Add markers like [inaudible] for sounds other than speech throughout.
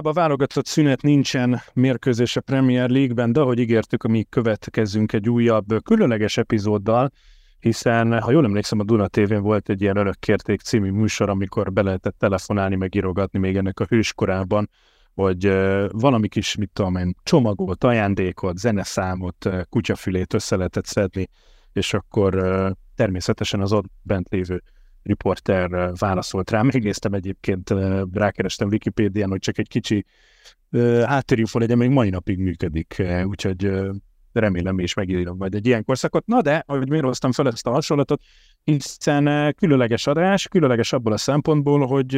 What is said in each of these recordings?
Hiába válogatott szünet nincsen mérkőzés a Premier League-ben, de ahogy ígértük, mi következünk egy újabb különleges epizóddal, hiszen, ha jól emlékszem, a Duna tv volt egy ilyen Örökkérték című műsor, amikor be lehetett telefonálni, meg írogatni még ennek a hőskorában, hogy valami kis, mit tudom én, csomagot, ajándékot, zeneszámot, kutyafülét össze lehetett szedni, és akkor természetesen az ott bent lévő riporter válaszolt rá. Megnéztem egyébként, rákerestem Wikipédián, hogy csak egy kicsi háttérinfo legyen, még mai napig működik, úgyhogy remélem és megírom majd egy ilyen korszakot. Na de, ahogy miért hoztam fel ezt a hasonlatot, hiszen különleges adás, különleges abból a szempontból, hogy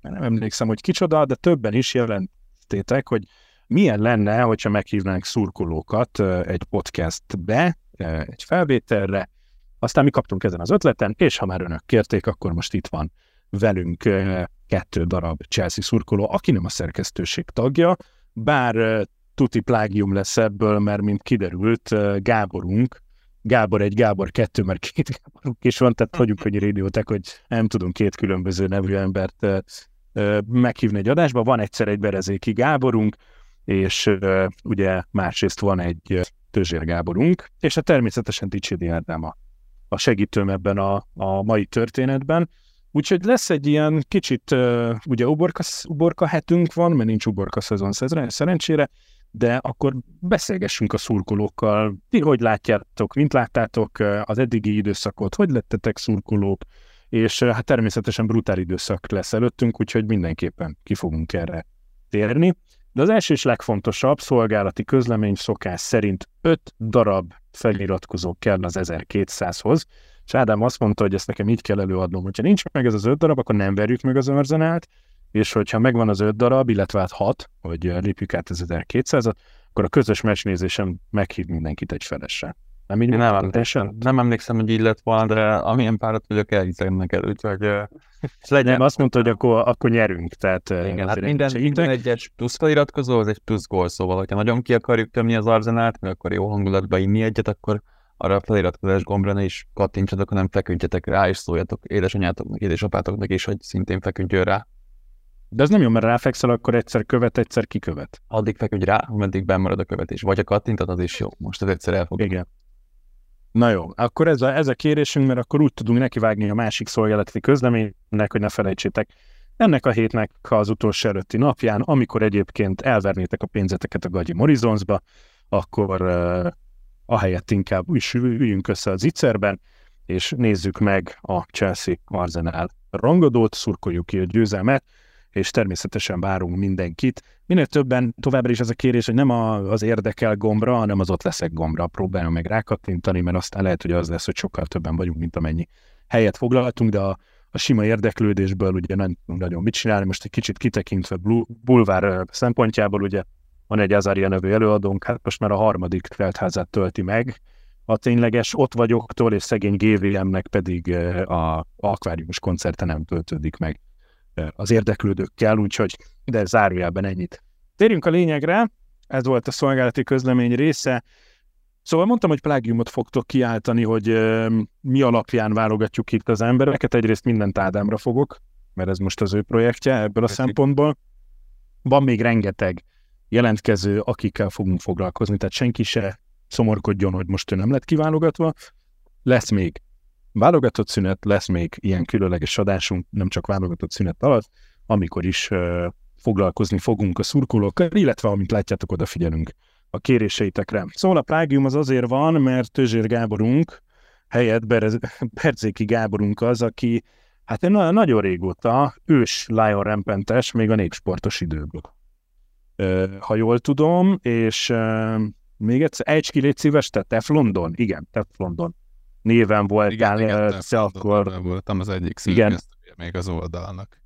nem emlékszem, hogy kicsoda, de többen is jelentétek, hogy milyen lenne, hogyha meghívnánk szurkolókat egy podcastbe, egy felvételre, aztán mi kaptunk ezen az ötleten, és ha már önök kérték, akkor most itt van velünk kettő darab Chelsea szurkoló, aki nem a szerkesztőség tagja, bár tuti plágium lesz ebből, mert mint kiderült, Gáborunk, Gábor egy, Gábor kettő, mert két [laughs] Gáborunk is van, tehát hagyjuk, hogy rédiótek, hogy nem tudunk két különböző nevű embert meghívni egy adásba. Van egyszer egy Berezéki Gáborunk, és ugye másrészt van egy Tözsér Gáborunk, és hát természetesen Ticsédi Ádám a a segítőm ebben a, a mai történetben. Úgyhogy lesz egy ilyen kicsit, uh, ugye uborka, uborka hetünk van, mert nincs uborka szezon szerencsére, de akkor beszélgessünk a szurkolókkal. Ti hogy látjátok, mint láttátok az eddigi időszakot, hogy lettetek szurkolók, és hát természetesen brutál időszak lesz előttünk, úgyhogy mindenképpen ki fogunk erre térni. De az első és legfontosabb szolgálati közlemény szokás szerint 5 darab feliratkozó kell az 1200-hoz, és Ádám azt mondta, hogy ezt nekem így kell előadnom, hogyha nincs meg ez az 5 darab, akkor nem verjük meg az Arzenát, és hogyha megvan az 5 darab, illetve hát 6, hogy lépjük át az 1200-at, akkor a közös mesnézésen meghív mindenkit egy felesre. Nem így nem, emlékszem, nem emlékszem, hogy így lett volna, de amilyen párat vagyok, elhiszem neked, úgyhogy legyen. Nem, azt mondta, hogy akkor, akkor nyerünk. Tehát, Igen, hát minden, minden egyes plusz feliratkozó, az egy plusz gól, szóval, hogyha nagyon ki akarjuk tömni az arzenát, meg akkor jó hangulatba inni egyet, akkor arra a feliratkozás gombra ne is kattintsatok, hanem feküdjetek rá, és szóljatok édesanyátoknak, édesapátoknak is, hogy szintén feküdjön rá. De ez nem jó, mert ráfekszel, akkor egyszer követ, egyszer kikövet. Addig feküdj rá, ameddig bemarad a követés. Vagy a kattintad, az is jó. Most ez egyszer elfog. Igen. Na jó, akkor ez a, ez a kérésünk, mert akkor úgy tudunk nekivágni a másik szolgálati közleménynek, hogy ne felejtsétek, ennek a hétnek az utolsó előtti napján, amikor egyébként elvernétek a pénzeteket a Gagyi Morizonsba, akkor uh, ahelyett inkább üljünk össze az icerben, és nézzük meg a Chelsea Arsenal rangadót, szurkoljuk ki a győzelmet, és természetesen várunk mindenkit. Minél többen továbbra is az a kérés, hogy nem a, az érdekel gombra, hanem az ott leszek gombra. Próbálom meg rákattintani, mert aztán lehet, hogy az lesz, hogy sokkal többen vagyunk, mint amennyi helyet foglalhatunk, de a, a sima érdeklődésből ugye nem tudunk nagyon mit csinálni. Most egy kicsit kitekintve bulvár szempontjából, ugye van egy Azaria nevű előadónk, hát most már a harmadik teltházát tölti meg, a tényleges ott vagyoktól, és szegény GVM-nek pedig a akváriumos koncerte nem töltődik meg az érdeklődőkkel, úgyhogy de zárójelben ennyit. Térjünk a lényegre, ez volt a szolgálati közlemény része. Szóval mondtam, hogy plágiumot fogtok kiáltani, hogy uh, mi alapján válogatjuk itt az embereket. Egyrészt mindent Ádámra fogok, mert ez most az ő projektje ebből a Köszi. szempontból. Van még rengeteg jelentkező, akikkel fogunk foglalkozni, tehát senki se szomorkodjon, hogy most ő nem lett kiválogatva. Lesz még válogatott szünet, lesz még ilyen különleges adásunk, nem csak válogatott szünet alatt, amikor is foglalkozni fogunk a szurkolókkal, illetve amint látjátok, odafigyelünk a kéréseitekre. Szóval a Prágium az azért van, mert Tözsér Gáborunk helyett Berzéki [laughs] Gáborunk az, aki hát nagyon régóta ős Lion Rampentes, még a népsportos időből. Ha jól tudom, és még egyszer, egy légy szíves, te Teflondon? Igen, Teflondon néven voltál, igen, igen, akkor... voltam az egyik igen. még az oldalnak.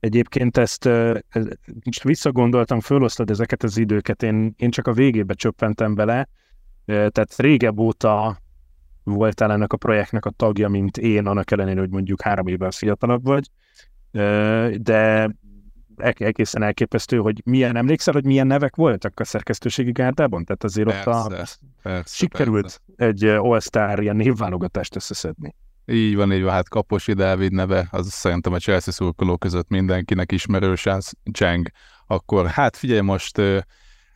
Egyébként ezt most visszagondoltam, fölosztad ezeket az időket, én, én csak a végébe csöppentem bele, tehát régebb óta voltál ennek a projektnek a tagja, mint én, annak ellenére, hogy mondjuk három évvel fiatalabb vagy, de egészen elképesztő, hogy milyen, emlékszel, hogy milyen nevek voltak a szerkesztőségi gárdában? Tehát azért persze, ott a, persze, sikerült persze. egy All-Star ilyen névválogatást összeszedni. Így van, így van, hát Kaposi Dávid neve, az szerintem a Chelsea szurkoló között mindenkinek ismerős, az Cseng. Akkor hát figyelj most, ö,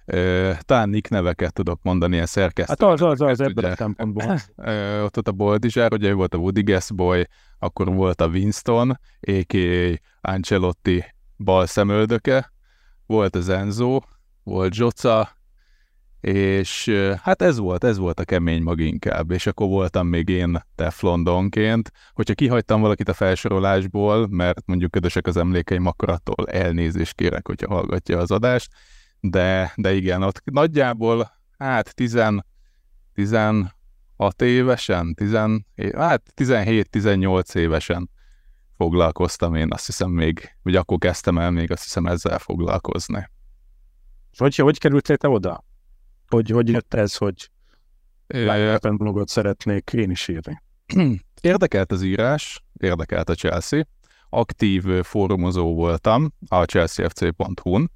ö, talán Nick neveket tudok mondani, ilyen szerkesztő. Hát az, az, az, ebből a szempontból. [laughs] Ö, ott, ott a Boldizsár, ugye volt a Woody Boy, akkor volt a Winston, a.k.a. Ancelotti bal szemöldöke, volt az Enzo, volt Zsoca, és hát ez volt, ez volt a kemény mag inkább, és akkor voltam még én Teflondonként. Hogyha kihagytam valakit a felsorolásból, mert mondjuk ködösek az emlékeim, akkor attól elnézést kérek, hogyha hallgatja az adást, de, de igen, ott nagyjából hát 10, 16 évesen, 10, hát 17-18 évesen foglalkoztam én, azt hiszem még, vagy akkor kezdtem el még azt hiszem ezzel foglalkozni. És hogy, hogy kerültél te oda? Hogy, hogy jött ez, hogy Live blogot szeretnék én is írni? [clears throat] Érdekelt az írás, érdekelt a Chelsea. Aktív fórumozó voltam a chelseafc.hu-n,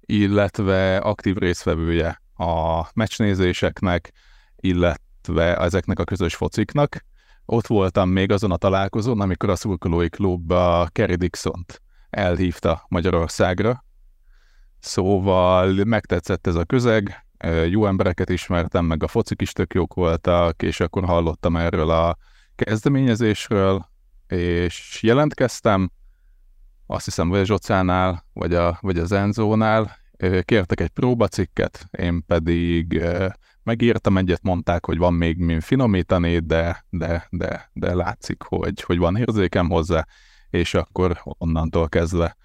illetve aktív részvevője a meccsnézéseknek, illetve ezeknek a közös fociknak. Ott voltam még azon a találkozón, amikor a szurkolói klub a Kerry Dixon-t elhívta Magyarországra. Szóval megtetszett ez a közeg, jó embereket ismertem, meg a focik is tök jók voltak, és akkor hallottam erről a kezdeményezésről, és jelentkeztem, azt hiszem, vagy a Zsocánál, vagy, a, vagy az Enzónál, kértek egy próbacikket, én pedig megírtam egyet, mondták, hogy van még min finomítani, de, de, de, de látszik, hogy, hogy van érzékem hozzá, és akkor onnantól kezdve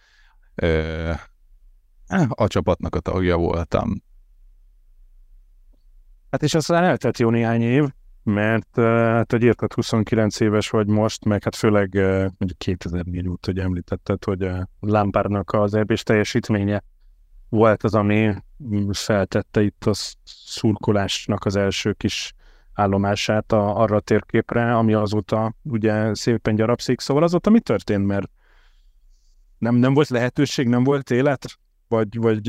a csapatnak a tagja voltam. Hát és aztán eltelt jó néhány év, mert hát, hogy írtad, 29 éves vagy most, meg hát főleg mondjuk 2004 út, hogy említetted, hogy a Lampárnak az ebbés teljesítménye volt az, ami feltette itt a szurkolásnak az első kis állomását a, arra a térképre, ami azóta ugye szépen gyarapszik. Szóval azóta mi történt, mert nem, nem volt lehetőség, nem volt élet? Vagy, vagy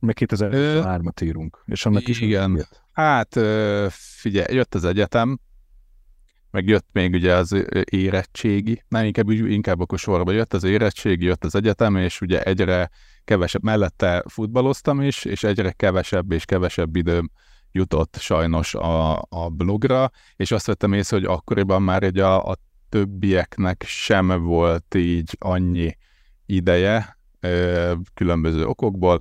meg 2003-at írunk, és annak is Igen. Hát figyelj, jött az egyetem, meg jött még ugye az érettségi, nem inkább, inkább akkor sorba jött az érettségi, jött az egyetem, és ugye egyre kevesebb, mellette futballoztam is, és egyre kevesebb és kevesebb időm jutott sajnos a, a blogra, és azt vettem észre, hogy akkoriban már egy a, a többieknek sem volt így annyi ideje, különböző okokból.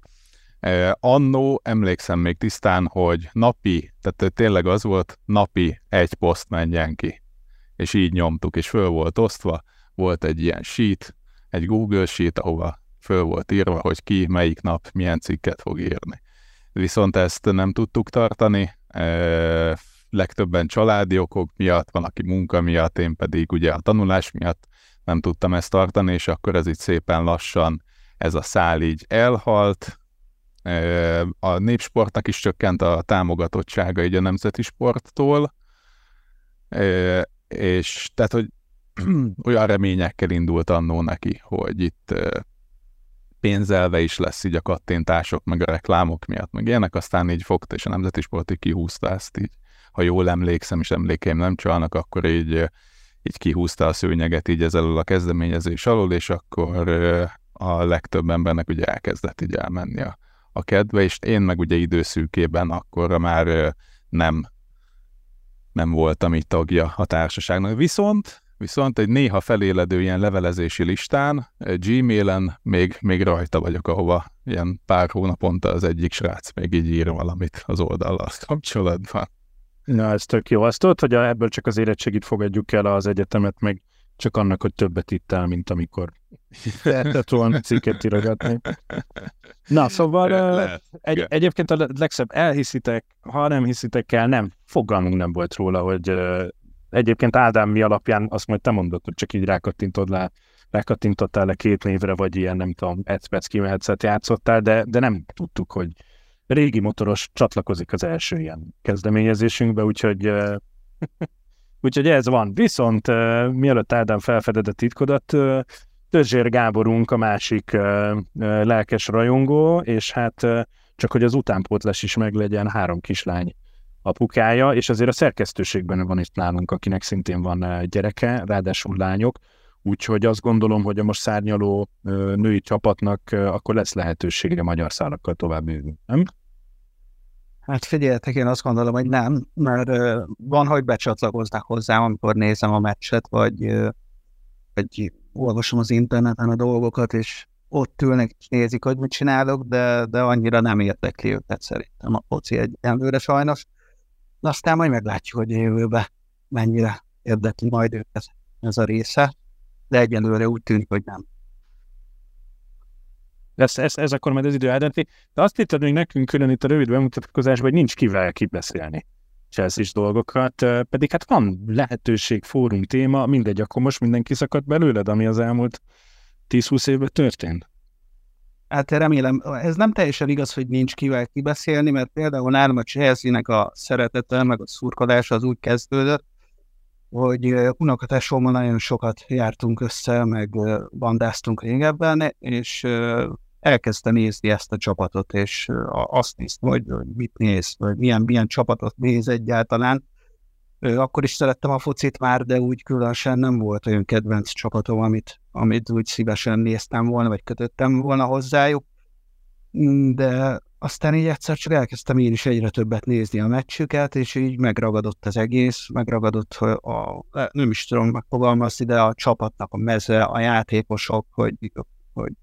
Annó emlékszem még tisztán, hogy napi, tehát tényleg az volt, napi egy poszt menjen ki. És így nyomtuk, és föl volt osztva, volt egy ilyen sheet, egy Google sheet, ahova föl volt írva, hogy ki melyik nap milyen cikket fog írni. Viszont ezt nem tudtuk tartani, legtöbben családi okok miatt, van, aki munka miatt, én pedig ugye a tanulás miatt nem tudtam ezt tartani, és akkor ez így szépen lassan ez a szál így elhalt, a népsportnak is csökkent a támogatottsága így a nemzeti sporttól, és tehát, hogy [clears throat] olyan reményekkel indult annó neki, hogy itt pénzelve is lesz így a kattintások, meg a reklámok miatt, meg ilyenek, aztán így fogta, és a nemzeti sport így kihúzta ezt így, ha jól emlékszem, és emlékeim nem csalnak, akkor így, így kihúzta a szőnyeget így ezzel a kezdeményezés alól, és akkor a legtöbb embernek ugye elkezdett így elmenni a, a kedve, és én meg ugye időszűkében akkor már nem, nem voltam itt tagja a társaságnak. Viszont, viszont egy néha feléledő ilyen levelezési listán, Gmailen még, még rajta vagyok, ahova ilyen pár hónaponta az egyik srác még így ír valamit az oldallal [laughs] kapcsolatban. Na, ez tök jó. Azt tudod, hogy ebből csak az érettségit fogadjuk el az egyetemet, meg csak annak, hogy többet ittál, mint amikor [laughs] lehetett volna cikket írogatni. Na, szóval Lehet. egy, egyébként a legszebb elhiszitek, ha nem hiszitek el, nem, fogalmunk nem volt róla, hogy egyébként Ádám mi alapján azt majd te mondod, hogy csak így rákattintod le lekattintottál-e két névre, vagy ilyen, nem tudom, egy kimehetszet játszottál, de, de nem tudtuk, hogy régi motoros csatlakozik az első ilyen kezdeményezésünkbe, úgyhogy [laughs] úgyhogy ez van. Viszont mielőtt Ádám felfeded a titkodat, Törzsér Gáborunk a másik lelkes rajongó, és hát csak hogy az utánpótlás is meglegyen, három kislány apukája, és azért a szerkesztőségben van itt nálunk, akinek szintén van gyereke, ráadásul lányok, úgyhogy azt gondolom, hogy a most szárnyaló női csapatnak akkor lesz lehetősége magyar szálakkal tovább bővülni, nem? Hát figyeljetek, én azt gondolom, hogy nem, mert van, hogy becsatlakoznak hozzám, amikor nézem a meccset, vagy, vagy olvasom az interneten a dolgokat, és ott ülnek és nézik, hogy mit csinálok, de, de annyira nem érdekli őket szerintem a foci egyenlőre sajnos. De aztán majd meglátjuk, hogy a jövőben mennyire érdekli majd őket ez a része, de egyelőre úgy tűnik, hogy nem. Ez, ez, ez akkor majd az idő eldönti. De azt hittad még nekünk külön itt a rövid bemutatkozásban, hogy nincs kivel kibeszélni chelsea dolgokat, pedig hát van lehetőség, fórum téma, mindegy, akkor most mindenki szakadt belőled, ami az elmúlt 10-20 évben történt? Hát remélem, ez nem teljesen igaz, hogy nincs kivel kibeszélni, mert például nálam a Chelsea-nek a szeretete, meg a szurkolása az úgy kezdődött, hogy unokatásommal nagyon sokat jártunk össze, meg bandáztunk régebben, és elkezdte nézni ezt a csapatot, és azt néztem, hogy mit néz, vagy milyen, milyen csapatot néz egyáltalán. Akkor is szerettem a focit már, de úgy különösen nem volt olyan kedvenc csapatom, amit, amit úgy szívesen néztem volna, vagy kötöttem volna hozzájuk. De aztán így egyszer csak elkezdtem én is egyre többet nézni a meccsüket, és így megragadott az egész, megragadott a, nem is tudom megfogalmazni, de a csapatnak a meze, a játékosok, hogy hogy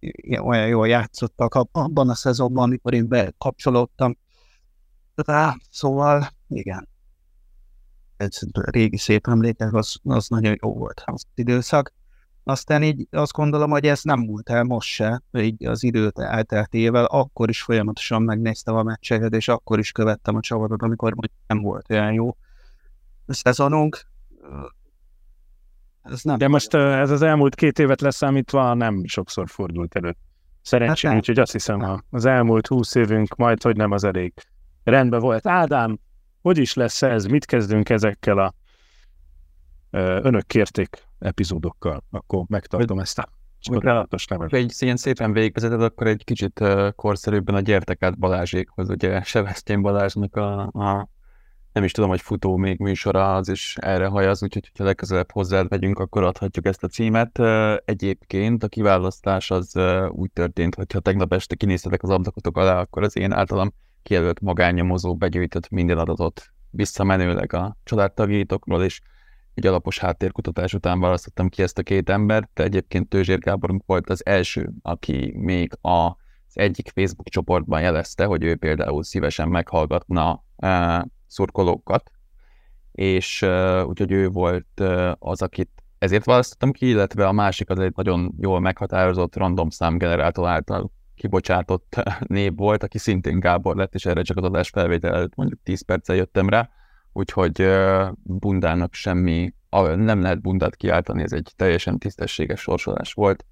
olyan jól játszottak abban a szezonban, amikor én bekapcsolódtam. Rá, szóval igen. Ez régi szép emlékek, az, az nagyon jó volt az időszak. Aztán így azt gondolom, hogy ez nem múlt el most se, így az időt elteltével, akkor is folyamatosan megnéztem a meccseket, és akkor is követtem a csapatot, amikor nem volt olyan jó szezonunk. Ez nem De most ez az elmúlt két évet leszámítva nem sokszor fordult elő. Szerencsém, hát úgyhogy azt hiszem az elmúlt húsz évünk majd, hogy nem az elég rendben volt. Ádám, hogy is lesz ez? Mit kezdünk ezekkel a önök kérték epizódokkal? Akkor megtartom ezt a csodálatos nevet. Egy ilyen szépen végigvezeted, akkor egy kicsit korszerűbben a gyertek át Balázsékhoz, ugye Sevesztjén Balázsnak a, a nem is tudom, hogy futó még műsora az is erre hajaz, úgyhogy ha legközelebb hozzád megyünk, akkor adhatjuk ezt a címet. Egyébként a kiválasztás az úgy történt, hogy ha tegnap este kinéztetek az ablakotok alá, akkor az én általam kijelölt magánnyomozó begyűjtött minden adatot visszamenőleg a családtagjaitokról, és egy alapos háttérkutatás után választottam ki ezt a két embert, de egyébként Tőzsér Gáborunk volt az első, aki még a egyik Facebook csoportban jelezte, hogy ő például szívesen meghallgatna szurkolókat, és uh, úgyhogy ő volt uh, az, akit ezért választottam ki, illetve a másik az egy nagyon jól meghatározott random számgenerátor által kibocsátott [laughs] név volt, aki szintén Gábor lett, és erre csak az adás felvétel előtt mondjuk 10 perccel jöttem rá, úgyhogy bundának semmi, nem lehet bundát kiáltani, ez egy teljesen tisztességes sorsolás volt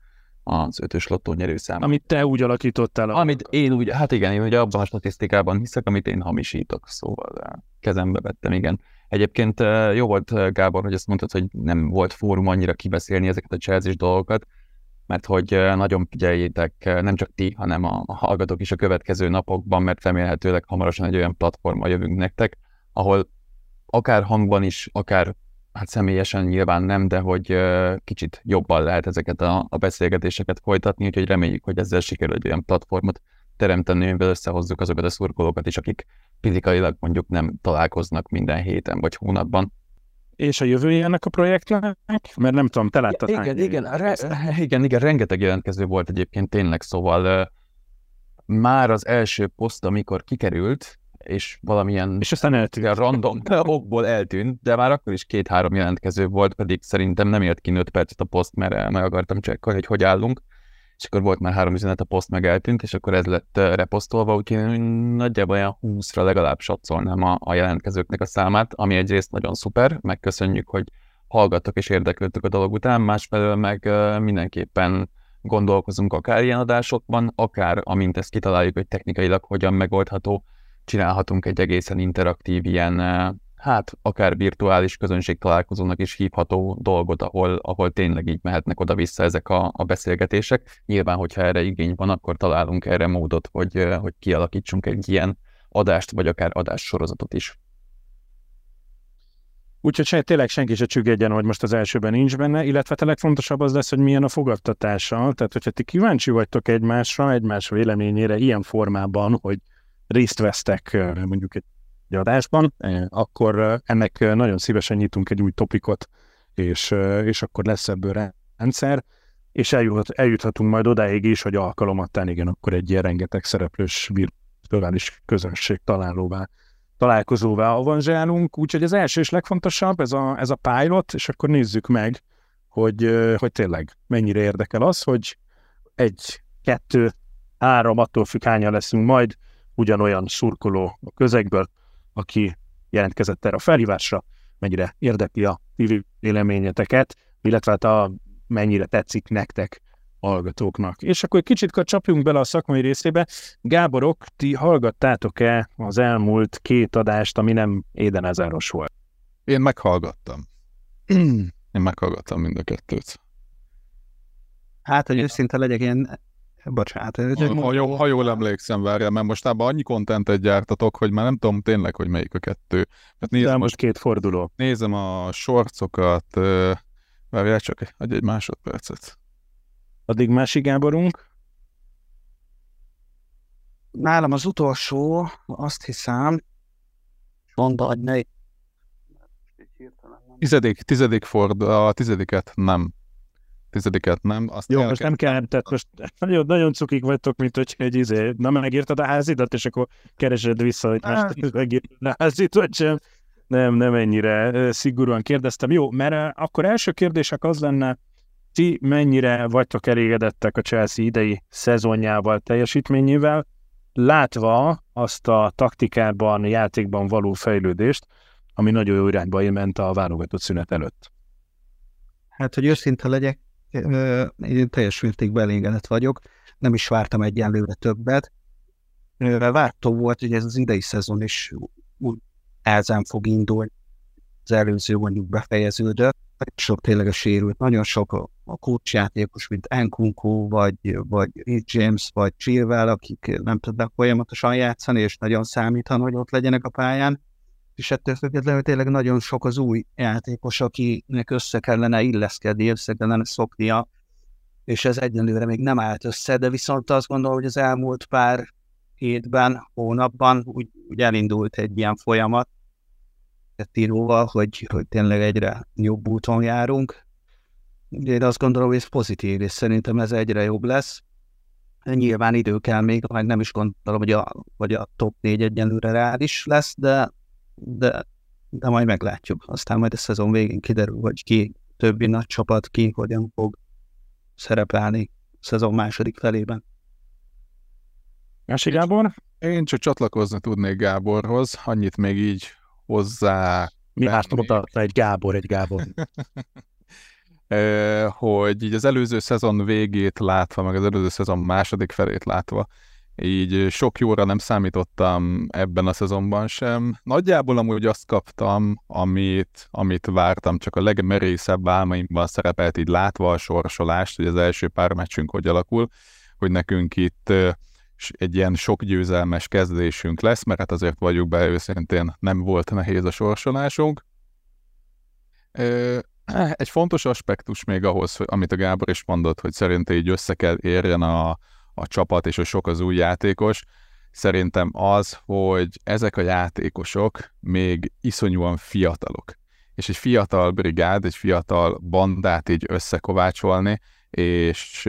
az ötös lottó nyerőszám. Amit te úgy alakítottál. Amit én úgy, hát igen, én ugye abban a statisztikában hiszek, amit én hamisítok, szóval kezembe vettem, igen. Egyébként jó volt, Gábor, hogy azt mondtad, hogy nem volt fórum annyira kibeszélni ezeket a chelsea dolgokat, mert hogy nagyon figyeljétek, nem csak ti, hanem a hallgatók is a következő napokban, mert remélhetőleg hamarosan egy olyan platforma jövünk nektek, ahol akár hangban is, akár hát személyesen nyilván nem, de hogy kicsit jobban lehet ezeket a, a beszélgetéseket folytatni, úgyhogy reméljük, hogy ezzel sikerül egy olyan platformot teremteni, amivel összehozzuk azokat a szurkolókat is, akik fizikailag mondjuk nem találkoznak minden héten vagy hónapban. És a jövője ennek a projektnek? Mert nem tudom, te láttad ja, igen, igen, re, igen, igen, rengeteg jelentkező volt egyébként tényleg, szóval uh, már az első poszt, amikor kikerült, és valamilyen és aztán eltűnt. random [laughs] okból eltűnt, de már akkor is két-három jelentkező volt, pedig szerintem nem ért ki 5 percet a poszt, mert meg akartam csekkolni, hogy hogy állunk, és akkor volt már három üzenet, a poszt meg eltűnt, és akkor ez lett reposztolva, úgyhogy nagyjából olyan 20-ra legalább satszolnám a, a jelentkezőknek a számát, ami egyrészt nagyon szuper, megköszönjük, hogy hallgattak és érdeklődtek a dolog után, másfelől meg mindenképpen gondolkozunk akár ilyen adásokban, akár amint ezt kitaláljuk, hogy technikailag hogyan megoldható, csinálhatunk egy egészen interaktív ilyen, hát akár virtuális közönség találkozónak is hívható dolgot, ahol, ahol tényleg így mehetnek oda-vissza ezek a, a beszélgetések. Nyilván, hogyha erre igény van, akkor találunk erre módot, hogy, hogy kialakítsunk egy ilyen adást, vagy akár adássorozatot is. Úgyhogy tényleg senki se csüggedjen, hogy most az elsőben nincs benne, illetve a legfontosabb az lesz, hogy milyen a fogadtatása. Tehát, hogyha ti kíváncsi vagytok egymásra, egymás véleményére ilyen formában, hogy részt vesztek mondjuk egy adásban, akkor ennek nagyon szívesen nyitunk egy új topikot, és, és akkor lesz ebből rendszer, és eljut, eljuthatunk majd odáig is, hogy alkalomattán igen, akkor egy ilyen rengeteg szereplős virtuális közönség találóvá találkozóvá avanzsálunk, úgyhogy az első és legfontosabb ez a, ez a pilot, és akkor nézzük meg, hogy, hogy tényleg mennyire érdekel az, hogy egy, kettő, három, attól függ hányan leszünk majd, ugyanolyan szurkoló a közegből, aki jelentkezett erre a felhívásra, mennyire érdekli a TV véleményeteket, illetve hát a, mennyire tetszik nektek hallgatóknak. És akkor egy kicsit csapjunk bele a szakmai részébe. Gáborok, ti hallgattátok-e az elmúlt két adást, ami nem Éden ezáros volt? Én meghallgattam. [clears throat] Én meghallgattam mind a kettőt. Hát, hogy őszinte legyek, én Bocsánat. Ha, ha, jó, ha jól emlékszem, várjál, mert mostában annyi kontentet gyártatok, hogy már nem tudom tényleg, hogy melyik a kettő. Mert nézem, most két forduló. Nézem a sorcokat, várjál csak, egy, egy másodpercet. Addig másik Gáborunk? Nálam az utolsó, azt hiszem, mondd, hogy ne. Tizedik, tizedik Ford, a tizediket nem. Tizediket nem. Azt Jó, most nem kell, tehát most nagyon, nagyon cukik vagytok, mint hogy egy izé, na megírtad a házidat, és akkor keresed vissza, hogy most hát. [laughs] megírtad a házit, vagy sem. Nem, nem ennyire szigorúan kérdeztem. Jó, mert akkor első kérdések az lenne, ti mennyire vagytok elégedettek a Chelsea idei szezonjával, teljesítményével, látva azt a taktikában, játékban való fejlődést, ami nagyon jó irányba ment a válogatott szünet előtt. Hát, hogy őszinte legyek, én teljes mértékben elégedett vagyok, nem is vártam egyenlőre többet. Vártó volt, hogy ez az idei szezon is úgy elzán fog indulni, az előző mondjuk befejeződött, sok tényleg a sérült, nagyon sok a, a mint Enkunku, vagy, vagy James, vagy Chilwell, akik nem tudnak folyamatosan játszani, és nagyon számítan, hogy ott legyenek a pályán, és ettől függetlenül tényleg nagyon sok az új játékos, akinek össze kellene illeszkedni, össze kellene szoknia, és ez egyenlőre még nem állt össze, de viszont azt gondolom, hogy az elmúlt pár hétben, hónapban úgy, úgy elindult egy ilyen folyamat, Tíróval, hogy, hogy tényleg egyre jobb úton járunk. Én azt gondolom, hogy ez pozitív, és szerintem ez egyre jobb lesz. Nyilván idő kell még, meg nem is gondolom, hogy a, hogy a top 4 egyenlőre reális lesz, de, de, de majd meglátjuk. Aztán majd a szezon végén kiderül, hogy ki többi nagy csapat, ki hogyan fog szerepelni a szezon második felében. Mási Gábor? Én csak csatlakozni tudnék Gáborhoz, annyit még így hozzá... Mi oda egy Gábor, egy Gábor. [laughs] hogy így az előző szezon végét látva, meg az előző szezon második felét látva, így sok jóra nem számítottam ebben a szezonban sem. Nagyjából amúgy azt kaptam, amit, amit vártam, csak a legmerészebb álmaimban szerepelt így látva a sorsolást, hogy az első pár meccsünk hogy alakul, hogy nekünk itt egy ilyen sok győzelmes kezdésünk lesz, mert hát azért vagyunk be őszintén, nem volt nehéz a sorsolásunk. Egy fontos aspektus még ahhoz, amit a Gábor is mondott, hogy szerintem így össze kell érjen a, a csapat, és hogy sok az új játékos, szerintem az, hogy ezek a játékosok még iszonyúan fiatalok. És egy fiatal brigád, egy fiatal bandát így összekovácsolni, és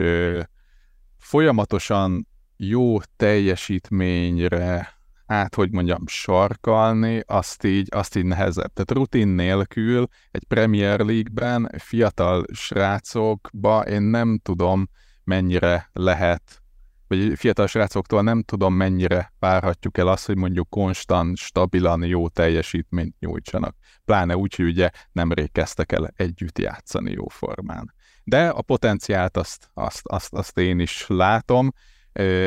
folyamatosan jó teljesítményre hát, hogy mondjam, sarkalni, azt így, azt így nehezebb. Tehát rutin nélkül egy Premier League-ben fiatal srácokba én nem tudom, mennyire lehet vagy fiatal srácoktól nem tudom mennyire várhatjuk el azt, hogy mondjuk konstant, stabilan jó teljesítményt nyújtsanak. Pláne úgy, hogy ugye nemrég kezdtek el együtt játszani jó formán. De a potenciált azt, azt, azt, azt én is látom.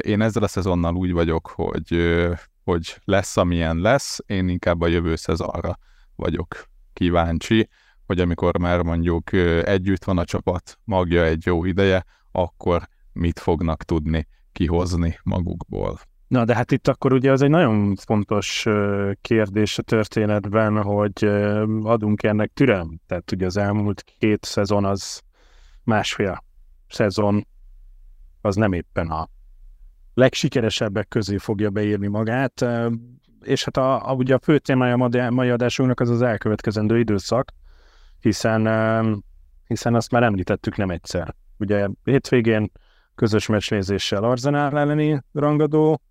Én ezzel a szezonnal úgy vagyok, hogy, hogy lesz, amilyen lesz, én inkább a jövő szezonra vagyok kíváncsi, hogy amikor már mondjuk együtt van a csapat magja egy jó ideje, akkor mit fognak tudni kihozni magukból. Na, de hát itt akkor ugye az egy nagyon fontos kérdés a történetben, hogy adunk ennek türelm. Tehát ugye az elmúlt két szezon az másfél szezon, az nem éppen a legsikeresebbek közé fogja beírni magát, és hát a, a, ugye a fő témája a mai adásunknak az az elkövetkezendő időszak, hiszen, hiszen azt már említettük nem egyszer. Ugye hétvégén közös meccsnézéssel Arzenál elleni rangadó,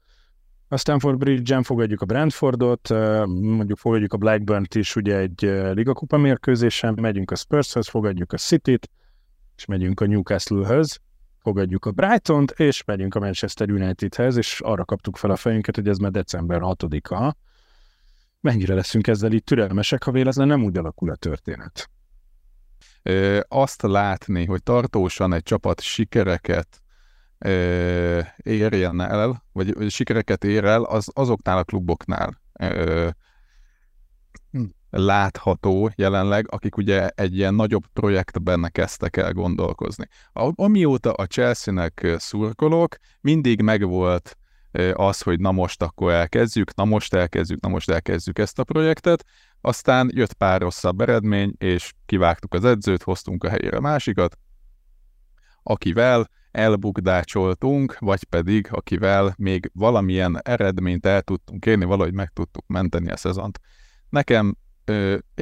a Stanford Bridge-en fogadjuk a Brentfordot, mondjuk fogadjuk a Blackburn-t is ugye egy ligakupa mérkőzésen, megyünk a Spurshez, fogadjuk a City-t, és megyünk a Newcastle-höz, fogadjuk a Brighton-t, és megyünk a Manchester United-hez, és arra kaptuk fel a fejünket, hogy ez már december 6-a. Mennyire leszünk ezzel itt türelmesek, ha véletlen nem úgy alakul a történet? Ö, azt látni, hogy tartósan egy csapat sikereket ö, érjen el, vagy, sikereket ér el, az azoknál a kluboknál ö, látható jelenleg, akik ugye egy ilyen nagyobb projektben kezdtek el gondolkozni. Amióta a Chelsea-nek szurkolok, mindig megvolt az, hogy na most akkor elkezdjük, na most elkezdjük, na most elkezdjük ezt a projektet, aztán jött pár rosszabb eredmény, és kivágtuk az edzőt, hoztunk a helyére másikat, akivel elbukdácsoltunk, vagy pedig akivel még valamilyen eredményt el tudtunk érni, valahogy meg tudtuk menteni a szezont. Nekem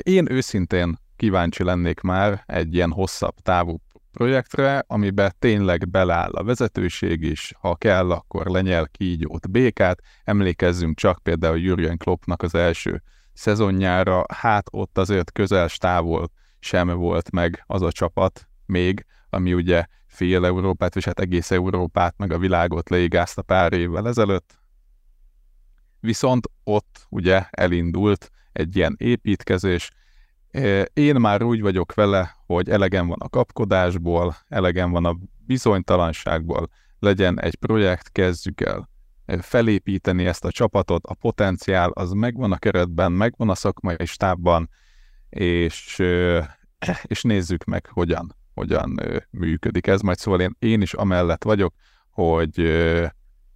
én őszintén kíváncsi lennék már egy ilyen hosszabb távú projektre, amiben tényleg beláll a vezetőség is, ha kell, akkor lenyel kígyót, békát. Emlékezzünk csak például Jürgen Kloppnak az első szezonjára, hát ott azért közel távol sem volt meg az a csapat még, ami ugye fél Európát, és hát egész Európát, meg a világot leigázta pár évvel ezelőtt. Viszont ott ugye elindult egy ilyen építkezés. Én már úgy vagyok vele, hogy elegem van a kapkodásból, elegem van a bizonytalanságból, legyen egy projekt, kezdjük el felépíteni ezt a csapatot, a potenciál az megvan a keretben, megvan a szakmai stábban, és, [clears throat] és nézzük meg, hogyan, hogyan működik ez. Majd szóval én, én is amellett vagyok, hogy,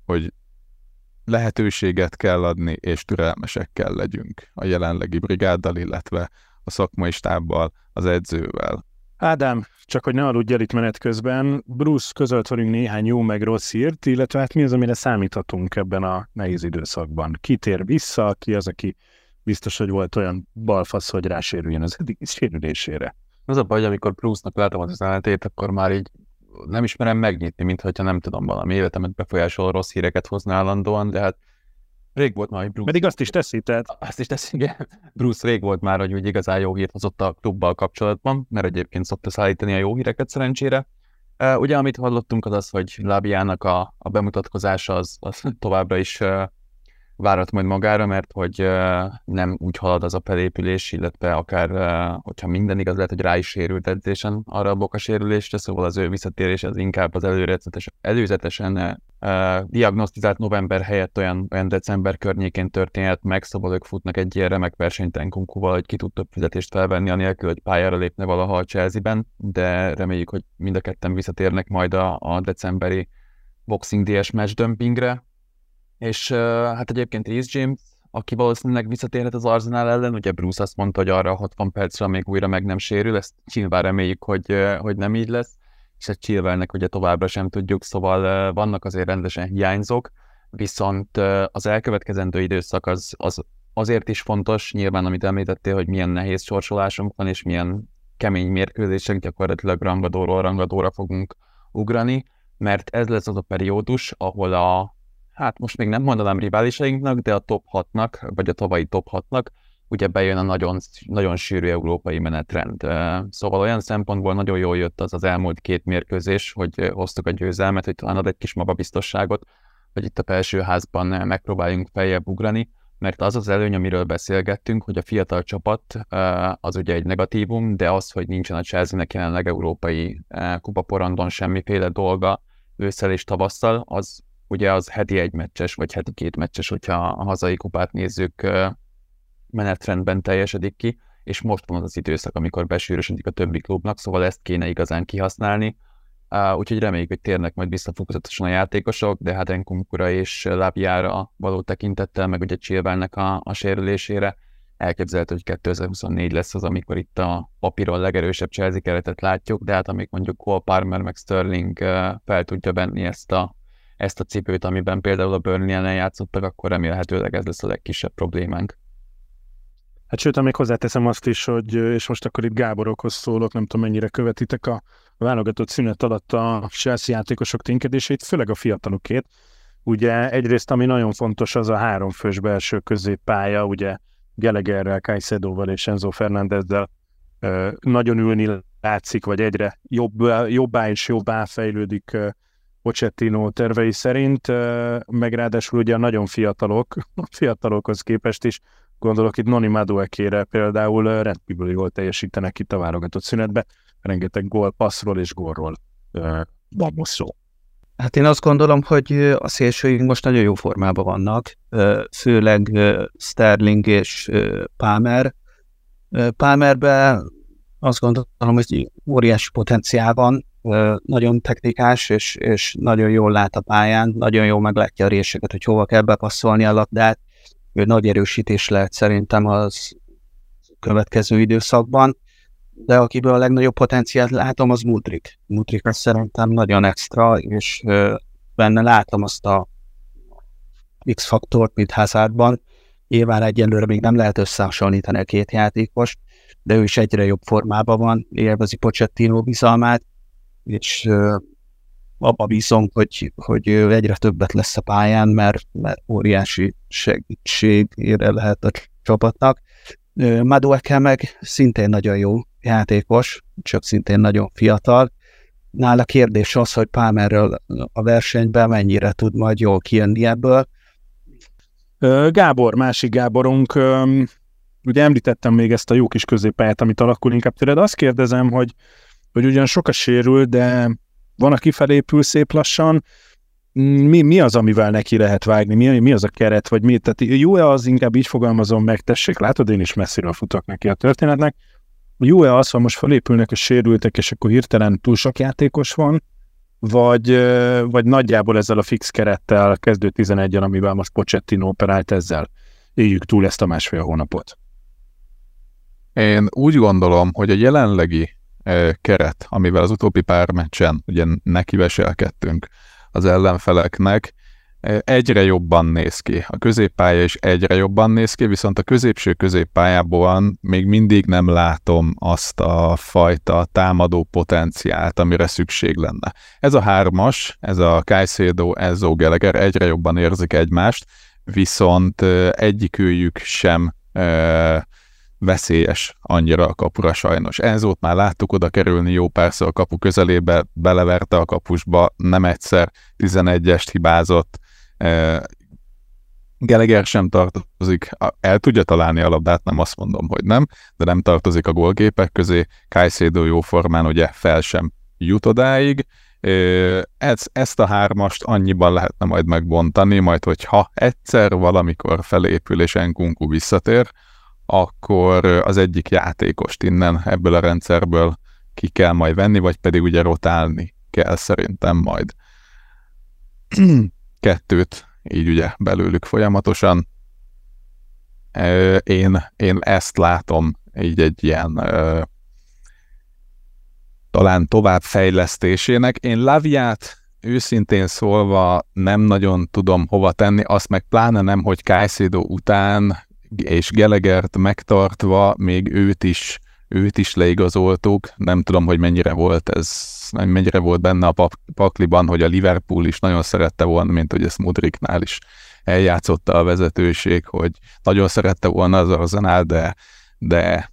hogy lehetőséget kell adni, és türelmesek kell legyünk a jelenlegi brigáddal, illetve a szakmai stábbal, az edzővel. Ádám, csak hogy ne aludj itt menet közben, Bruce közölt velünk néhány jó meg rossz hírt, illetve hát mi az, amire számíthatunk ebben a nehéz időszakban. Ki tér vissza, ki az, aki biztos, hogy volt olyan balfasz, hogy rásérüljön az eddig sérülésére. Az a baj, hogy amikor Bruce-nak látom az ellenetét, akkor már így nem ismerem megnyitni, mint hogyha nem tudom, valami életemet befolyásoló rossz híreket hozna állandóan, de hát rég volt már, hogy Bruce... Pedig azt is teszi, tehát... Azt is teszi, igen. Bruce rég volt már, hogy úgy igazán jó hírt hozott a klubbal kapcsolatban, mert egyébként szokta szállítani a jó híreket szerencsére. Uh, ugye, amit hallottunk, az az, hogy Lábiának a, a bemutatkozása az, az továbbra is uh, várat majd magára, mert hogy nem úgy halad az a felépülés, illetve akár, hogyha minden igaz, lehet, hogy rá is sérült edzésen arra a boka sérülésre, szóval az ő visszatérés az inkább az előzetesen, előzetesen diagnosztizált november helyett olyan, olyan december környékén történhet meg, szóval ők futnak egy ilyen remek versenyt Enkunkuval, hogy ki tud több fizetést felvenni, anélkül, hogy pályára lépne valaha a Chelsea-ben, de reméljük, hogy mind a ketten visszatérnek majd a, a decemberi Boxing DS match dömpingre, és hát egyébként Reece James, aki valószínűleg visszatérhet az Arsenal ellen, ugye Bruce azt mondta, hogy arra 60 percre még újra meg nem sérül, ezt nyilván reméljük, hogy, hogy nem így lesz, és egy Chilwellnek ugye továbbra sem tudjuk, szóval vannak azért rendesen hiányzók, viszont az elkövetkezendő időszak az, az azért is fontos, nyilván amit említettél, hogy milyen nehéz sorsolásunk van, és milyen kemény mérkőzések, gyakorlatilag rangadóról rangadóra fogunk ugrani, mert ez lesz az a periódus, ahol a hát most még nem mondanám riválisainknak, de a top 6-nak, vagy a tavalyi top 6-nak ugye bejön a nagyon, nagyon sűrű európai menetrend. Szóval olyan szempontból nagyon jól jött az az elmúlt két mérkőzés, hogy hoztuk a győzelmet, hogy talán ad egy kis magabiztosságot, hogy itt a felsőházban megpróbáljunk feljebb ugrani, mert az az előny, amiről beszélgettünk, hogy a fiatal csapat az ugye egy negatívum, de az, hogy nincsen a Chelsea-nek jelenleg európai kupaporondon semmiféle dolga ősszel és tavasszal, az ugye az heti egy meccses, vagy heti két meccses, hogyha a hazai kupát nézzük, menetrendben teljesedik ki, és most van az időszak, amikor besűrösödik a többi klubnak, szóval ezt kéne igazán kihasználni. Uh, úgyhogy reméljük, hogy térnek majd vissza fokozatosan a játékosok, de hát Enkumkura és Lábjára való tekintettel, meg ugye Chilwellnek a, a sérülésére elképzelhető, hogy 2024 lesz az, amikor itt a papíron legerősebb Chelsea keretet látjuk, de hát amíg mondjuk Cole Palmer meg Sterling fel tudja venni ezt a, ezt a cipőt, amiben például a Burnley ellen játszottak, akkor remélhetőleg ez lesz a legkisebb problémánk. Hát sőt, még hozzáteszem azt is, hogy, és most akkor itt Gáborokhoz szólok, nem tudom mennyire követitek a válogatott szünet alatt a Chelsea játékosok ténykedését, főleg a fiatalokét. Ugye egyrészt, ami nagyon fontos, az a háromfős belső középpálya, ugye Gelegerrel, Caicedoval és Enzo Fernandezzel nagyon ülni látszik, vagy egyre jobb, jobbá és jobbá fejlődik Pochettino tervei szerint, meg ráadásul ugye nagyon fiatalok, a fiatalokhoz képest is Gondolok itt Noni Maduekére például rendkívül jól teljesítenek itt a válogatott szünetbe. Rengeteg gól, passzról és gólról van most szó. Hát én azt gondolom, hogy a szélsőink most nagyon jó formában vannak, főleg Sterling és Palmer. Palmerbe azt gondolom, hogy óriási potenciál van, nagyon technikás, és, és nagyon jól lát a pályán, nagyon jól meglátja a réseket, hogy hova kell bepasszolni a labdát, ő nagy erősítés lehet szerintem az következő időszakban, de akiből a legnagyobb potenciált látom, az Mudrik. Mudrik az szerintem nagyon extra, és benne látom azt a X-faktort, mint Hazardban. Nyilván egyelőre még nem lehet összehasonlítani a két játékos, de ő is egyre jobb formában van, élvezi Pochettino bizalmát, és abba bízom, hogy, hogy egyre többet lesz a pályán, mert, mert óriási segítségére lehet a csapatnak. Madueke meg szintén nagyon jó játékos, csak szintén nagyon fiatal. Nála kérdés az, hogy Palmerről a versenyben mennyire tud majd jól kijönni ebből. Gábor, másik Gáborunk, ugye említettem még ezt a jó kis középpályát, amit alakul inkább tőled. Azt kérdezem, hogy, hogy ugyan sok a sérül, de van, aki felépül szép lassan, mi, mi az, amivel neki lehet vágni, mi, mi az a keret, vagy mi, tehát jó-e az, inkább így fogalmazom meg, tessék, látod, én is messziről futok neki a történetnek, jó-e az, ha most felépülnek a sérültek, és akkor hirtelen túl sok játékos van, vagy, vagy nagyjából ezzel a fix kerettel kezdő 11-en, amivel most Pochettino operált ezzel, éljük túl ezt a másfél hónapot. Én úgy gondolom, hogy a jelenlegi keret, amivel az utóbbi pár meccsen ugye nekiveselkedtünk az ellenfeleknek, egyre jobban néz ki. A középpálya is egyre jobban néz ki, viszont a középső középpályában még mindig nem látom azt a fajta támadó potenciált, amire szükség lenne. Ez a hármas, ez a Caicedo, Enzo Gallagher egyre jobban érzik egymást, viszont egyikőjük sem veszélyes annyira a kapura sajnos. Enzót már láttuk oda kerülni jó párszor a kapu közelébe, beleverte a kapusba, nem egyszer 11-est hibázott, Geleger sem tartozik, el tudja találni a labdát, nem azt mondom, hogy nem, de nem tartozik a gólgépek közé, Kajszédó jó formán ugye fel sem jut odáig, ez, ezt a hármast annyiban lehetne majd megbontani, majd hogyha egyszer valamikor felépül és Enkunku visszatér, akkor az egyik játékost innen ebből a rendszerből ki kell majd venni, vagy pedig ugye rotálni kell szerintem majd. [clears throat] Kettőt így ugye belőlük folyamatosan. Én, én ezt látom így egy ilyen talán továbbfejlesztésének. Én Laviát őszintén szólva nem nagyon tudom hova tenni, azt meg pláne nem, hogy Caicedo után és Gelegert megtartva még őt is, őt is leigazoltuk. Nem tudom, hogy mennyire volt ez, mennyire volt benne a pakliban, hogy a Liverpool is nagyon szerette volna, mint hogy ezt Mudriknál is eljátszotta a vezetőség, hogy nagyon szerette volna az Arsenal, de, de,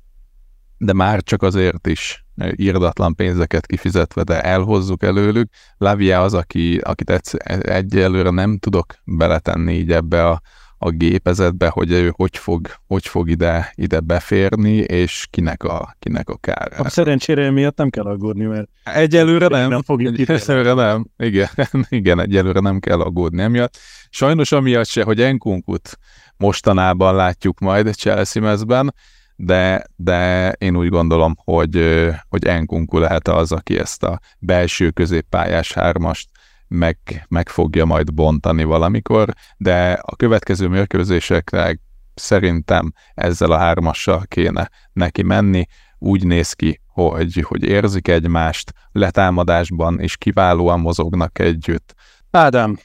de már csak azért is írdatlan pénzeket kifizetve, de elhozzuk előlük. Lavia az, aki, akit egy, egyelőre nem tudok beletenni így ebbe a, a gépezetbe, hogy ő hogy fog, hogy fog ide, ide beférni, és kinek a, kinek a kára. A szerencsére miatt nem kell aggódni, mert egyelőre nem. nem fogjuk Egyelőre nem. Igen, [laughs] igen, egyelőre nem kell aggódni emiatt. Sajnos amiatt se, hogy Enkunkut mostanában látjuk majd Chelsea mezben, de, de én úgy gondolom, hogy, hogy Enkunku lehet az, aki ezt a belső középpályás hármast meg, meg fogja majd bontani valamikor, de a következő mérkőzésekre szerintem ezzel a hármassal kéne neki menni. Úgy néz ki, hogy, hogy érzik egymást, letámadásban és kiválóan mozognak együtt. Ádám,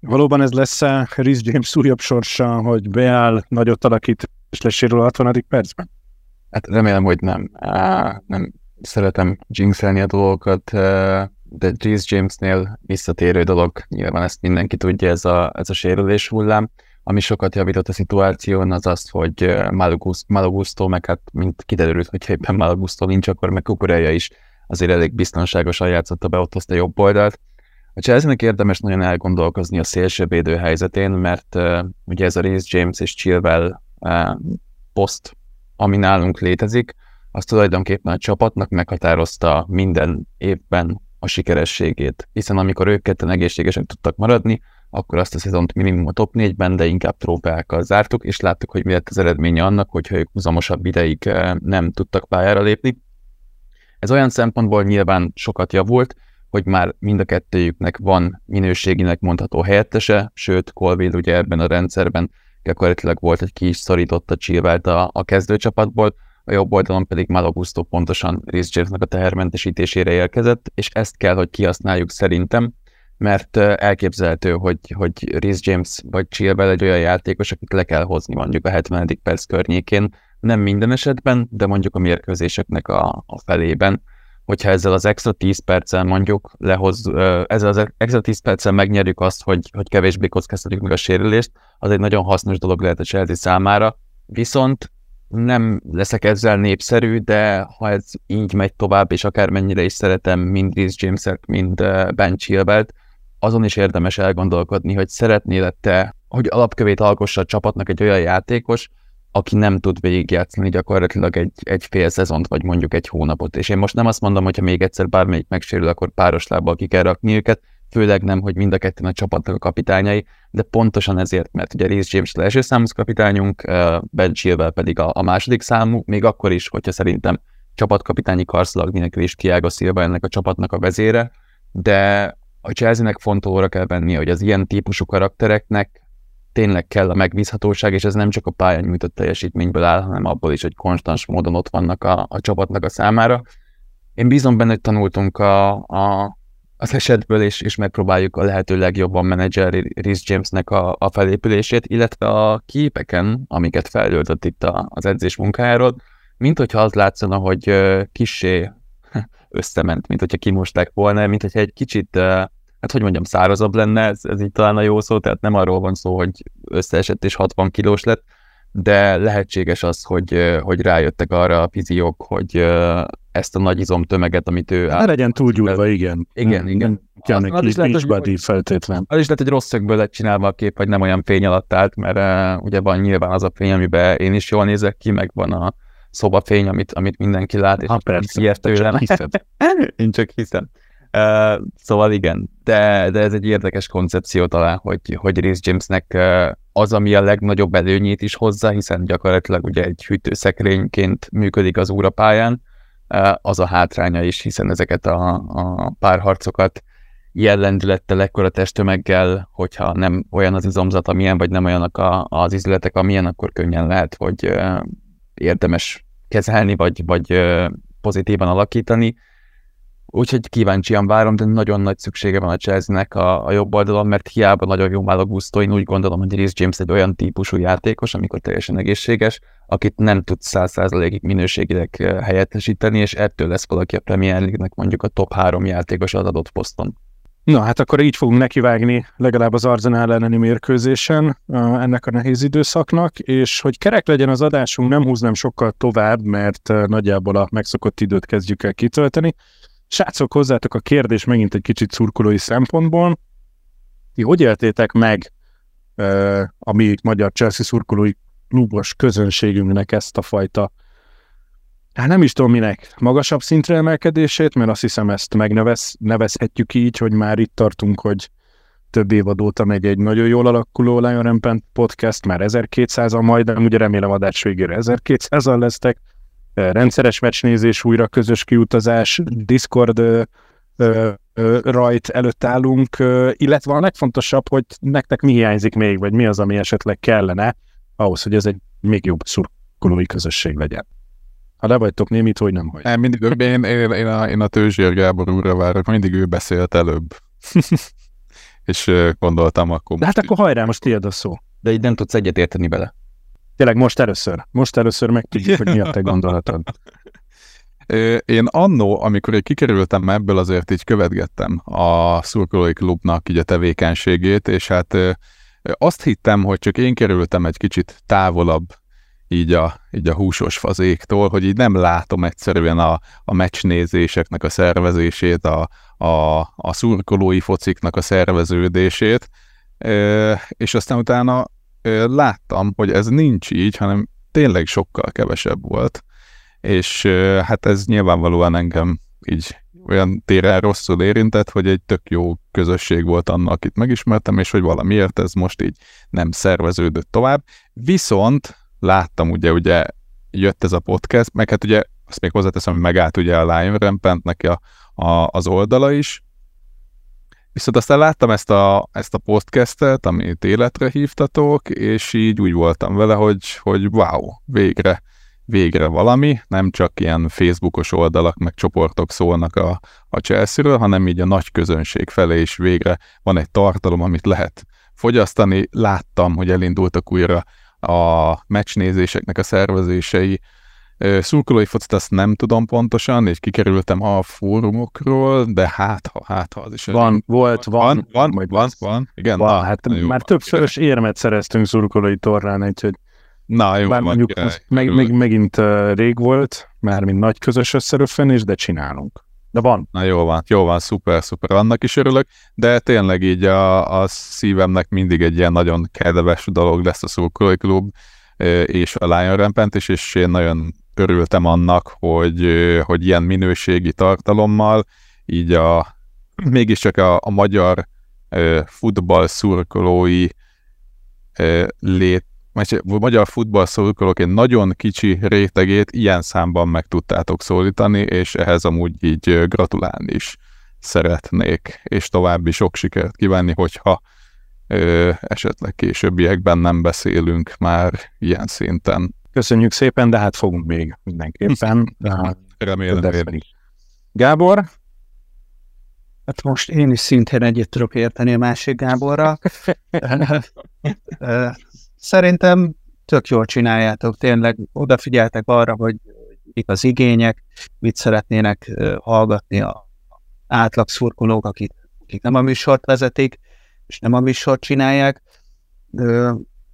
valóban ez lesz-e Rhys James újabb sorsa, hogy beáll, nagyot alakít és lesérül a 60. percben? Hát remélem, hogy nem. Á, nem szeretem jinxelni a dolgokat, de Rhys Jamesnél visszatérő dolog, nyilván ezt mindenki tudja, ez a, ez a sérülés hullám. Ami sokat javított a szituáción, az az, hogy Malagusto, meg hát mint kiderült, hogy éppen Malagusto nincs, akkor meg Kukureja is azért elég biztonságosan játszotta be ott azt a jobb oldalt. A chelsea érdemes nagyon elgondolkozni a szélső védő helyzetén, mert uh, ugye ez a Rhys James és Chilwell uh, poszt, ami nálunk létezik, az tulajdonképpen a csapatnak meghatározta minden évben a sikerességét, hiszen amikor ők ketten egészségesek tudtak maradni, akkor azt a szezont minimum a top 4-ben, de inkább trófeákkal zártuk, és láttuk, hogy mi lett az eredménye annak, hogyha ők húzamosabb ideig eh, nem tudtak pályára lépni. Ez olyan szempontból nyilván sokat javult, hogy már mind a kettőjüknek van minőséginek mondható helyettese, sőt, Colville ugye ebben a rendszerben gyakorlatilag volt, hogy ki is szorította Chilwell-t a, a kezdőcsapatból, a jobb oldalon pedig Malagusto pontosan Jamesnek a tehermentesítésére érkezett, és ezt kell, hogy kihasználjuk szerintem, mert elképzelhető, hogy, hogy Rhys James vagy Chilwell egy olyan játékos, akit le kell hozni mondjuk a 70. perc környékén, nem minden esetben, de mondjuk a mérkőzéseknek a, a felében, hogyha ezzel az extra 10 perccel mondjuk lehoz, ezzel az extra 10 perccel megnyerjük azt, hogy, hogy kevésbé kockáztatjuk meg a sérülést, az egy nagyon hasznos dolog lehet a Chelsea számára, viszont nem leszek ezzel népszerű, de ha ez így megy tovább, és akármennyire is szeretem mind Rhys james mind Ben Chilwell-t, azon is érdemes elgondolkodni, hogy szeretnél te, hogy alapkövét alkossa a csapatnak egy olyan játékos, aki nem tud végigjátszani gyakorlatilag egy, egy fél szezont, vagy mondjuk egy hónapot. És én most nem azt mondom, hogy ha még egyszer bármelyik megsérül, akkor páros lábbal ki kell rakni őket, főleg nem, hogy mind a ketten a csapatnak a kapitányai, de pontosan ezért, mert ugye Rhys James az első számú kapitányunk, Ben Chilwell pedig a, a második számú, még akkor is, hogyha szerintem csapatkapitányi karszalag nélkül is Tiago Silva ennek a csapatnak a vezére, de a Chelsea-nek fontolóra kell venni, hogy az ilyen típusú karaktereknek tényleg kell a megbízhatóság, és ez nem csak a pályán nyújtott teljesítményből áll, hanem abból is, hogy konstans módon ott vannak a, a csapatnak a számára. Én bízom benne, hogy tanultunk a, a, az esetből, és, és megpróbáljuk a lehető legjobban menedzselni Rhys Jamesnek a, a felépülését, illetve a képeken, amiket felöltött itt a, az edzés munkájáról, mint hogyha az látszana, hogy kissé [laughs] összement, mint hogyha kimosták volna, mint hogyha egy kicsit hát hogy mondjam, szárazabb lenne, ez, ez így talán a jó szó, tehát nem arról van szó, hogy összeesett és 60 kilós lett, de lehetséges az, hogy, hogy rájöttek arra a fiziók, hogy ezt a nagy izomtömeget, amit ő... Ne legyen túlgyúrva, igen. Igen, igen. Kell neki is lehet, hogy, feltétlen. Az is lehet, hogy rossz szögből lett csinálva a kép, vagy nem olyan fény alatt állt, mert uh, ugye van nyilván az a fény, amiben én is jól nézek ki, meg van a szobafény, amit, amit mindenki lát, és ha, persze, tőlem. [laughs] én csak hiszem. Uh, szóval igen, de, de ez egy érdekes koncepció talán, hogy, hogy Rhys Jamesnek uh, az, ami a legnagyobb előnyét is hozza, hiszen gyakorlatilag ugye egy hűtőszekrényként működik az órapályán, uh, az a hátránya is, hiszen ezeket a, a párharcokat ilyen lendülettel, ekkora testtömeggel, hogyha nem olyan az izomzat, amilyen, vagy nem olyanak a, az izületek, amilyen, akkor könnyen lehet, hogy érdemes kezelni, vagy, vagy pozitívan alakítani. Úgyhogy kíváncsian várom, de nagyon nagy szüksége van a Chelsea-nek a, a jobb oldalon, mert hiába nagyon jó Malagusto, én úgy gondolom, hogy Rhys James egy olyan típusú játékos, amikor teljesen egészséges, akit nem tud 100%-ig minőségileg helyettesíteni, és ettől lesz valaki a Premier League-nek mondjuk a top 3 játékos az adott poszton. Na hát akkor így fogunk nekivágni legalább az Arzenál elleni mérkőzésen ennek a nehéz időszaknak, és hogy kerek legyen az adásunk, nem húznám sokkal tovább, mert nagyjából a megszokott időt kezdjük el kitölteni. Srácok, hozzátok a kérdés megint egy kicsit szurkolói szempontból. Ti hogy éltétek meg a mi magyar Chelsea szurkolói klubos közönségünknek ezt a fajta hát nem is tudom minek, magasabb szintre emelkedését, mert azt hiszem ezt megnevezhetjük így, hogy már itt tartunk, hogy több évad óta megy egy nagyon jól alakuló Lion Rampant podcast, már 1200-an majd, de ugye remélem adás végére 1200-an lesztek, rendszeres meccsnézés, újra közös kiutazás, Discord ö, ö, ö, rajt előtt állunk, ö, illetve a legfontosabb, hogy nektek mi hiányzik még, vagy mi az, ami esetleg kellene ahhoz, hogy ez egy még jobb szurkolói közösség legyen. Ha le vagytok némit, hogy nem hagy. Nem, mindig én, én, én, a, én a Tőzsér Gábor úrra várok, mindig ő beszélt előbb. [laughs] és gondoltam akkor... De hát akkor hajrá, most tiéd a szó. De így nem tudsz egyet érteni bele. Tényleg most először. Most először megtudjuk, hogy mi a te [laughs] gondolatod. Én annó, amikor én kikerültem ebből, azért így követgettem a szurkolói klubnak így a tevékenységét, és hát azt hittem, hogy csak én kerültem egy kicsit távolabb így a, így a húsos fazéktól, hogy így nem látom egyszerűen a, a meccsnézéseknek a szervezését, a, a, a szurkolói fociknak a szerveződését, és aztán utána láttam, hogy ez nincs így, hanem tényleg sokkal kevesebb volt, és hát ez nyilvánvalóan engem így olyan téren rosszul érintett, hogy egy tök jó közösség volt annak, akit megismertem, és hogy valamiért ez most így nem szerveződött tovább. Viszont láttam ugye, ugye jött ez a podcast, meg hát ugye azt még hozzáteszem, hogy megállt ugye a Lion Rampantnek a, a, az oldala is, Viszont aztán láttam ezt a, ezt a podcastet, amit életre hívtatok, és így úgy voltam vele, hogy, hogy wow, végre, végre valami, nem csak ilyen Facebookos oldalak, meg csoportok szólnak a, a Chelsea-ről, hanem így a nagy közönség felé is végre van egy tartalom, amit lehet fogyasztani. Láttam, hogy elindultak újra a meccsnézéseknek a szervezései. Szurkolói focit azt nem tudom pontosan, és kikerültem a fórumokról, de hát ha, hát ha az is. Van, volt, van. Van, van, van, van, van igen. Van, na, hát már többszörös érmet szereztünk szurkolói torrán, úgyhogy Na, jó, Bár mondjuk meg, meg, megint uh, rég volt, már mint nagy közös összeröffenés, de csinálunk. De van. Na jó van, jó van, szuper, szuper, annak is örülök, de tényleg így a, a szívemnek mindig egy ilyen nagyon kedves dolog lesz a szurkolói klub és a Lion Rampant is, és én nagyon örültem annak, hogy, hogy ilyen minőségi tartalommal így a mégiscsak a, a magyar futball szurkolói lét magyar futball szurkolók egy nagyon kicsi rétegét ilyen számban meg tudtátok szólítani, és ehhez amúgy így gratulálni is szeretnék, és további sok sikert kívánni, hogyha ö, esetleg későbbiekben nem beszélünk már ilyen szinten. Köszönjük szépen, de hát fogunk még mindenképpen. [laughs] Remélem is. Gábor? Hát most én is szintén egyet tudok érteni a másik Gáborra. [laughs] Szerintem tök jól csináljátok, tényleg odafigyeltek arra, hogy mik az igények, mit szeretnének hallgatni a átlag szurkolók, akik, akik nem a műsort vezetik, és nem a műsort csinálják.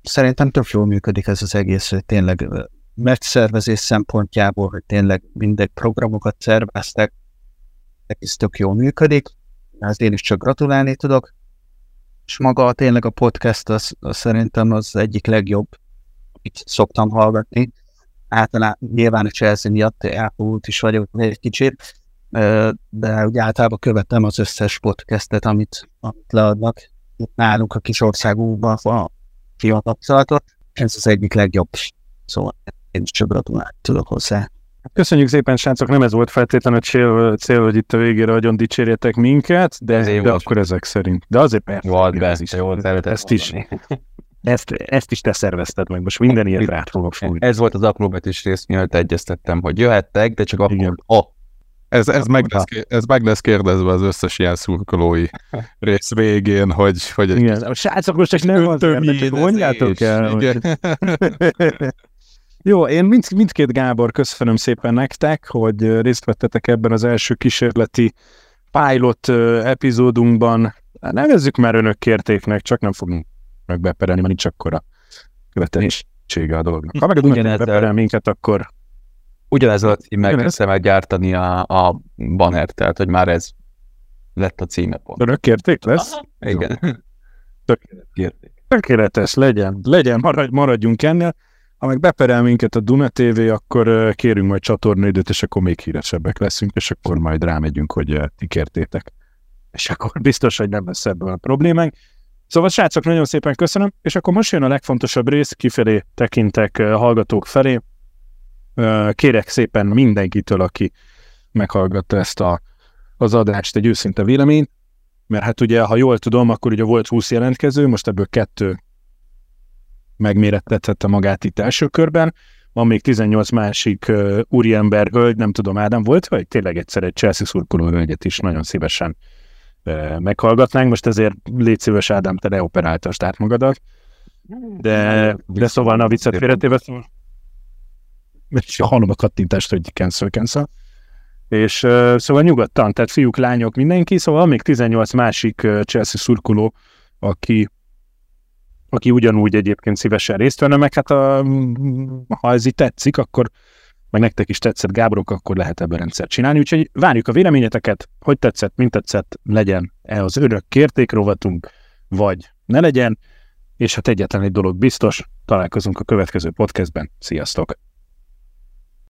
Szerintem tök jól működik ez az egész, hogy tényleg megszervezés szempontjából, hogy tényleg mindegy programokat szerveztek, ez tök jól működik, ezt én is csak gratulálni tudok és maga tényleg a podcast az, az szerintem az egyik legjobb, amit szoktam hallgatni. Általában nyilván a Chelsea miatt elfogult is vagyok egy kicsit, de úgy általában követem az összes podcastet, amit, amit leadnak. Itt nálunk a kis országunkban van fiatapszalatot. Ez az egyik legjobb. Szóval én is csak gratulálni tudok hozzá. Köszönjük szépen, srácok, nem ez volt feltétlenül a cél, cél hogy itt a végére nagyon dicsérjetek minket, de, de de akkor ezek szerint. De azért persze. Volt be, ez is. Jó, ezt is. Ezt, ezt is te szervezted meg, most minden ilyet rá fogok fújni. Ez volt az apróbetűs rész, mielőtt egyeztettem, hogy jöhettek, de csak akkor, Igen. a ez, ez, meg lesz, ez meg lesz kérdezve az összes ilyen szurkolói rész végén, hogy... hogy Igen, a srácok most csak nem az, csak mondjátok el. Hogy... [laughs] Jó, én mind, mindkét Gábor köszönöm szépen nektek, hogy részt vettetek ebben az első kísérleti pilot epizódunkban, nevezzük már önök kértéknek, csak nem fogunk meg beperelni, mert nincs akkora követeléssége a dolognak. Ha meg beperel minket, akkor Ugyanezzel a címmel kezdtem el gyártani a, a banner, tehát hogy már ez lett a címe pont. Önök kérték lesz? Aha, igen. Tökéletes. Tökéletes, legyen, legyen, maradj, maradjunk ennél. Ha meg beperel minket a Duna TV, akkor kérünk majd csatornaidőt, és akkor még híresebbek leszünk, és akkor majd rámegyünk, hogy ti kértétek. És akkor biztos, hogy nem lesz ebből a problémánk. Szóval srácok, nagyon szépen köszönöm, és akkor most jön a legfontosabb rész, kifelé tekintek hallgatók felé. Kérek szépen mindenkitől, aki meghallgatta ezt a, az adást, egy őszinte véleményt, mert hát ugye, ha jól tudom, akkor ugye volt 20 jelentkező, most ebből kettő megmérettethette magát itt első körben, van még 18 másik uh, úriember, hölgy, nem tudom, Ádám volt, vagy tényleg egyszer egy Chelsea szurkoló hölgyet is nagyon szívesen uh, meghallgatnánk, most ezért légy szíves, Ádám, te leoperáltasd át magadat. De, de szóval, na viccet félretéve, szóval, és hallom a kattintást, hogy cancel, cancel. És uh, szóval nyugodtan, tehát fiúk, lányok, mindenki, szóval még 18 másik uh, Chelsea szurkoló, aki aki ugyanúgy egyébként szívesen részt venne, meg hát a, ha ez így tetszik, akkor meg nektek is tetszett Gáborok, akkor lehet ebben rendszert csinálni. Úgyhogy várjuk a véleményeteket, hogy tetszett, mint tetszett, legyen-e az önök kérték vagy ne legyen, és hát egyetlen egy dolog biztos, találkozunk a következő podcastben. Sziasztok!